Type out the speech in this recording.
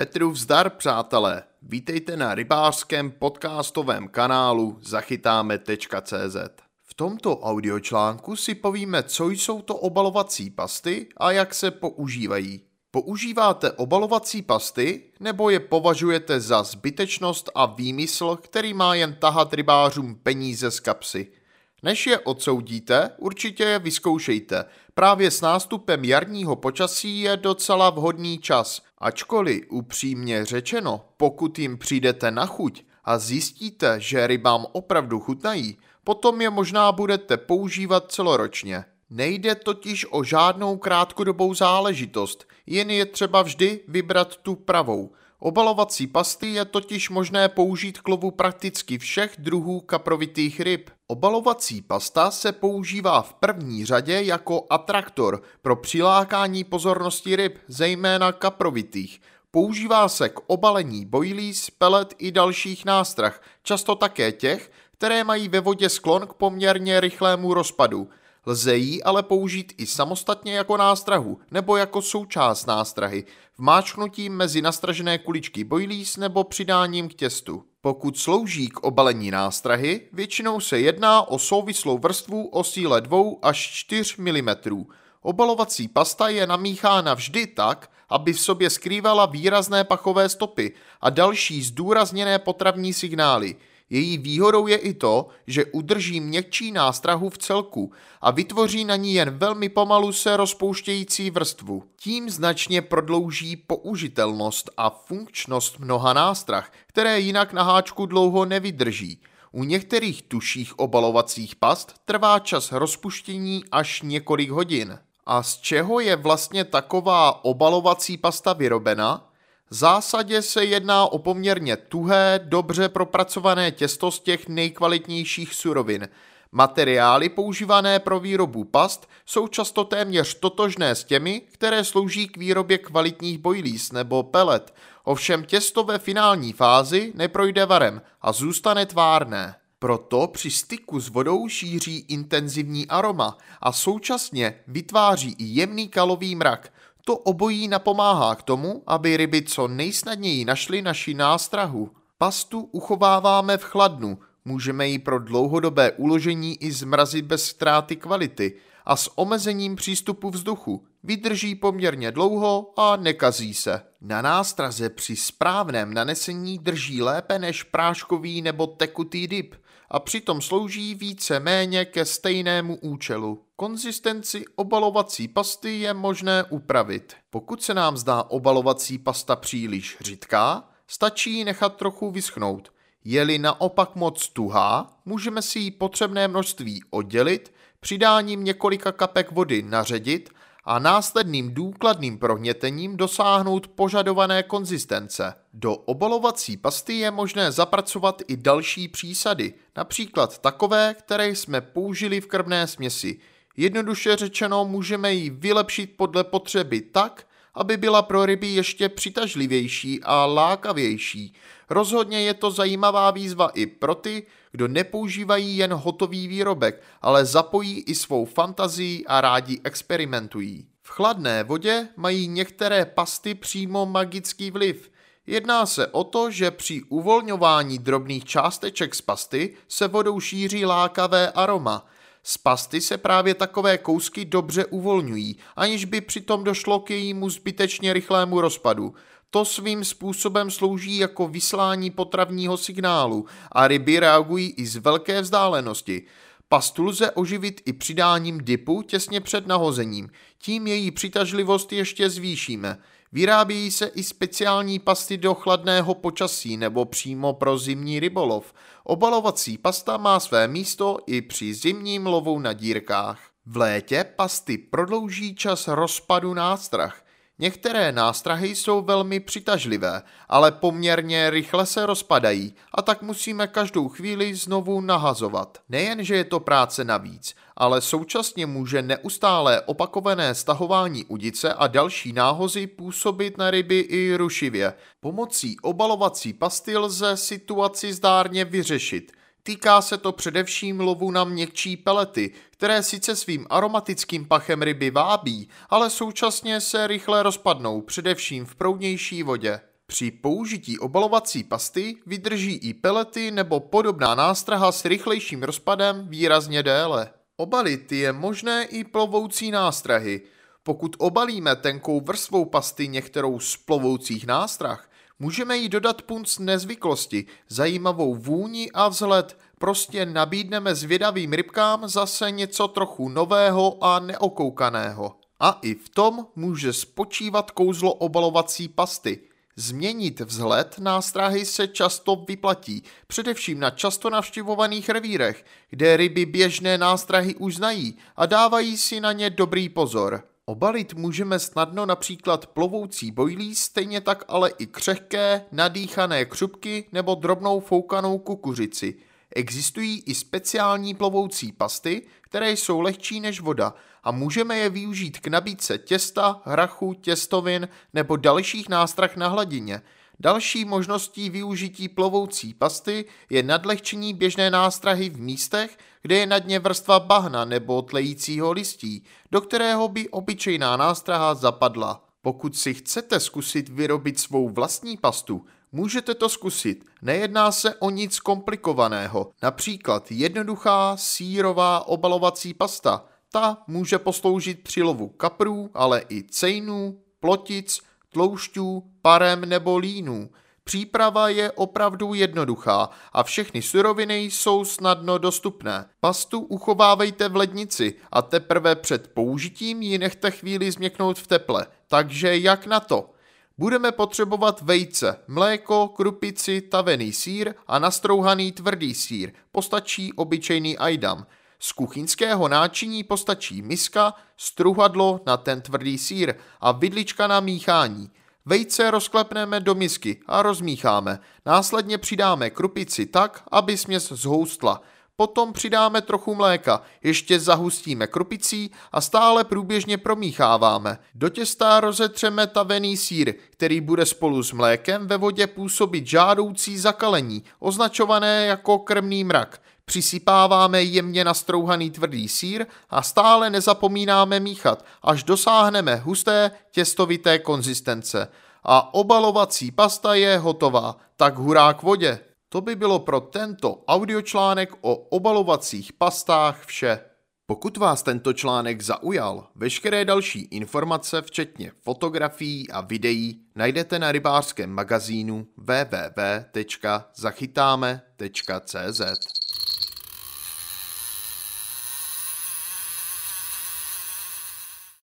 Petru vzdar, přátelé. Vítejte na rybářském podcastovém kanálu zachytáme.cz. V tomto audiočlánku si povíme, co jsou to obalovací pasty a jak se používají. Používáte obalovací pasty nebo je považujete za zbytečnost a výmysl, který má jen tahat rybářům peníze z kapsy? Než je odsoudíte, určitě je vyzkoušejte. Právě s nástupem jarního počasí je docela vhodný čas. Ačkoliv upřímně řečeno, pokud jim přijdete na chuť a zjistíte, že rybám opravdu chutnají, potom je možná budete používat celoročně. Nejde totiž o žádnou krátkodobou záležitost, jen je třeba vždy vybrat tu pravou. Obalovací pasty je totiž možné použít k lovu prakticky všech druhů kaprovitých ryb. Obalovací pasta se používá v první řadě jako atraktor pro přilákání pozornosti ryb, zejména kaprovitých. Používá se k obalení boilies, pelet i dalších nástrah, často také těch, které mají ve vodě sklon k poměrně rychlému rozpadu. Lze ji ale použít i samostatně jako nástrahu nebo jako součást nástrahy, vmáčknutím mezi nastražené kuličky boilies nebo přidáním k těstu. Pokud slouží k obalení nástrahy, většinou se jedná o souvislou vrstvu o síle 2 až 4 mm. Obalovací pasta je namíchána vždy tak, aby v sobě skrývala výrazné pachové stopy a další zdůrazněné potravní signály – její výhodou je i to, že udrží měkčí nástrahu v celku a vytvoří na ní jen velmi pomalu se rozpouštějící vrstvu. Tím značně prodlouží použitelnost a funkčnost mnoha nástrah, které jinak na háčku dlouho nevydrží. U některých tuších obalovacích past trvá čas rozpuštění až několik hodin. A z čeho je vlastně taková obalovací pasta vyrobena? Zásadě se jedná o poměrně tuhé, dobře propracované těsto z těch nejkvalitnějších surovin. Materiály používané pro výrobu past jsou často téměř totožné s těmi, které slouží k výrobě kvalitních boilies nebo pelet, ovšem těsto ve finální fázi neprojde varem a zůstane tvárné. Proto při styku s vodou šíří intenzivní aroma a současně vytváří i jemný kalový mrak, to obojí napomáhá k tomu, aby ryby co nejsnadněji našly naši nástrahu. Pastu uchováváme v chladnu, můžeme ji pro dlouhodobé uložení i zmrazit bez ztráty kvality a s omezením přístupu vzduchu. Vydrží poměrně dlouho a nekazí se. Na nástraze při správném nanesení drží lépe než práškový nebo tekutý dip a přitom slouží více méně ke stejnému účelu. Konzistenci obalovací pasty je možné upravit. Pokud se nám zdá obalovací pasta příliš řidká, stačí nechat trochu vyschnout. Je-li naopak moc tuhá, můžeme si ji potřebné množství oddělit, přidáním několika kapek vody naředit a následným důkladným prohnětením dosáhnout požadované konzistence. Do obalovací pasty je možné zapracovat i další přísady, například takové, které jsme použili v krvné směsi. Jednoduše řečeno můžeme ji vylepšit podle potřeby tak, aby byla pro ryby ještě přitažlivější a lákavější. Rozhodně je to zajímavá výzva i pro ty, kdo nepoužívají jen hotový výrobek, ale zapojí i svou fantazii a rádi experimentují. V chladné vodě mají některé pasty přímo magický vliv. Jedná se o to, že při uvolňování drobných částeček z pasty se vodou šíří lákavé aroma – z pasty se právě takové kousky dobře uvolňují, aniž by přitom došlo k jejímu zbytečně rychlému rozpadu. To svým způsobem slouží jako vyslání potravního signálu a ryby reagují i z velké vzdálenosti. Pastu lze oživit i přidáním dipu těsně před nahozením, tím její přitažlivost ještě zvýšíme. Vyrábějí se i speciální pasty do chladného počasí nebo přímo pro zimní rybolov. Obalovací pasta má své místo i při zimním lovu na dírkách. V létě pasty prodlouží čas rozpadu nástrah – Některé nástrahy jsou velmi přitažlivé, ale poměrně rychle se rozpadají a tak musíme každou chvíli znovu nahazovat. Nejen, že je to práce navíc, ale současně může neustálé opakované stahování udice a další náhozy působit na ryby i rušivě. Pomocí obalovací pasty lze situaci zdárně vyřešit – Týká se to především lovu na měkčí pelety, které sice svým aromatickým pachem ryby vábí, ale současně se rychle rozpadnou, především v proudnější vodě. Při použití obalovací pasty vydrží i pelety nebo podobná nástraha s rychlejším rozpadem výrazně déle. Obalit je možné i plovoucí nástrahy. Pokud obalíme tenkou vrstvou pasty některou z plovoucích nástrah, můžeme jí dodat punc nezvyklosti, zajímavou vůni a vzhled, prostě nabídneme zvědavým rybkám zase něco trochu nového a neokoukaného. A i v tom může spočívat kouzlo obalovací pasty. Změnit vzhled nástrahy se často vyplatí, především na často navštěvovaných revírech, kde ryby běžné nástrahy už znají a dávají si na ně dobrý pozor. Obalit můžeme snadno například plovoucí bojlí, stejně tak ale i křehké, nadýchané křupky nebo drobnou foukanou kukuřici – Existují i speciální plovoucí pasty, které jsou lehčí než voda a můžeme je využít k nabídce těsta, hrachu, těstovin nebo dalších nástrah na hladině. Další možností využití plovoucí pasty je nadlehčení běžné nástrahy v místech, kde je na dně vrstva bahna nebo tlejícího listí, do kterého by obyčejná nástraha zapadla. Pokud si chcete zkusit vyrobit svou vlastní pastu, Můžete to zkusit. Nejedná se o nic komplikovaného. Například jednoduchá sírová obalovací pasta. Ta může posloužit při lovu kaprů, ale i cejnů, plotic, tloušťů, parem nebo línů. Příprava je opravdu jednoduchá a všechny suroviny jsou snadno dostupné. Pastu uchovávejte v lednici a teprve před použitím ji nechte chvíli změknout v teple. Takže jak na to? Budeme potřebovat vejce, mléko, krupici, tavený sír a nastrouhaný tvrdý sír. Postačí obyčejný ajdam. Z kuchyňského náčiní postačí miska, struhadlo na ten tvrdý sír a vidlička na míchání. Vejce rozklepneme do misky a rozmícháme. Následně přidáme krupici tak, aby směs zhoustla. Potom přidáme trochu mléka, ještě zahustíme krupicí a stále průběžně promícháváme. Do těsta rozetřeme tavený sír, který bude spolu s mlékem ve vodě působit žádoucí zakalení, označované jako krmný mrak. Přisypáváme jemně nastrouhaný tvrdý sír a stále nezapomínáme míchat, až dosáhneme husté těstovité konzistence. A obalovací pasta je hotová, tak hurá k vodě. To by bylo pro tento audiočlánek o obalovacích pastách vše. Pokud vás tento článek zaujal, veškeré další informace, včetně fotografií a videí, najdete na rybářském magazínu www.zachytáme.cz.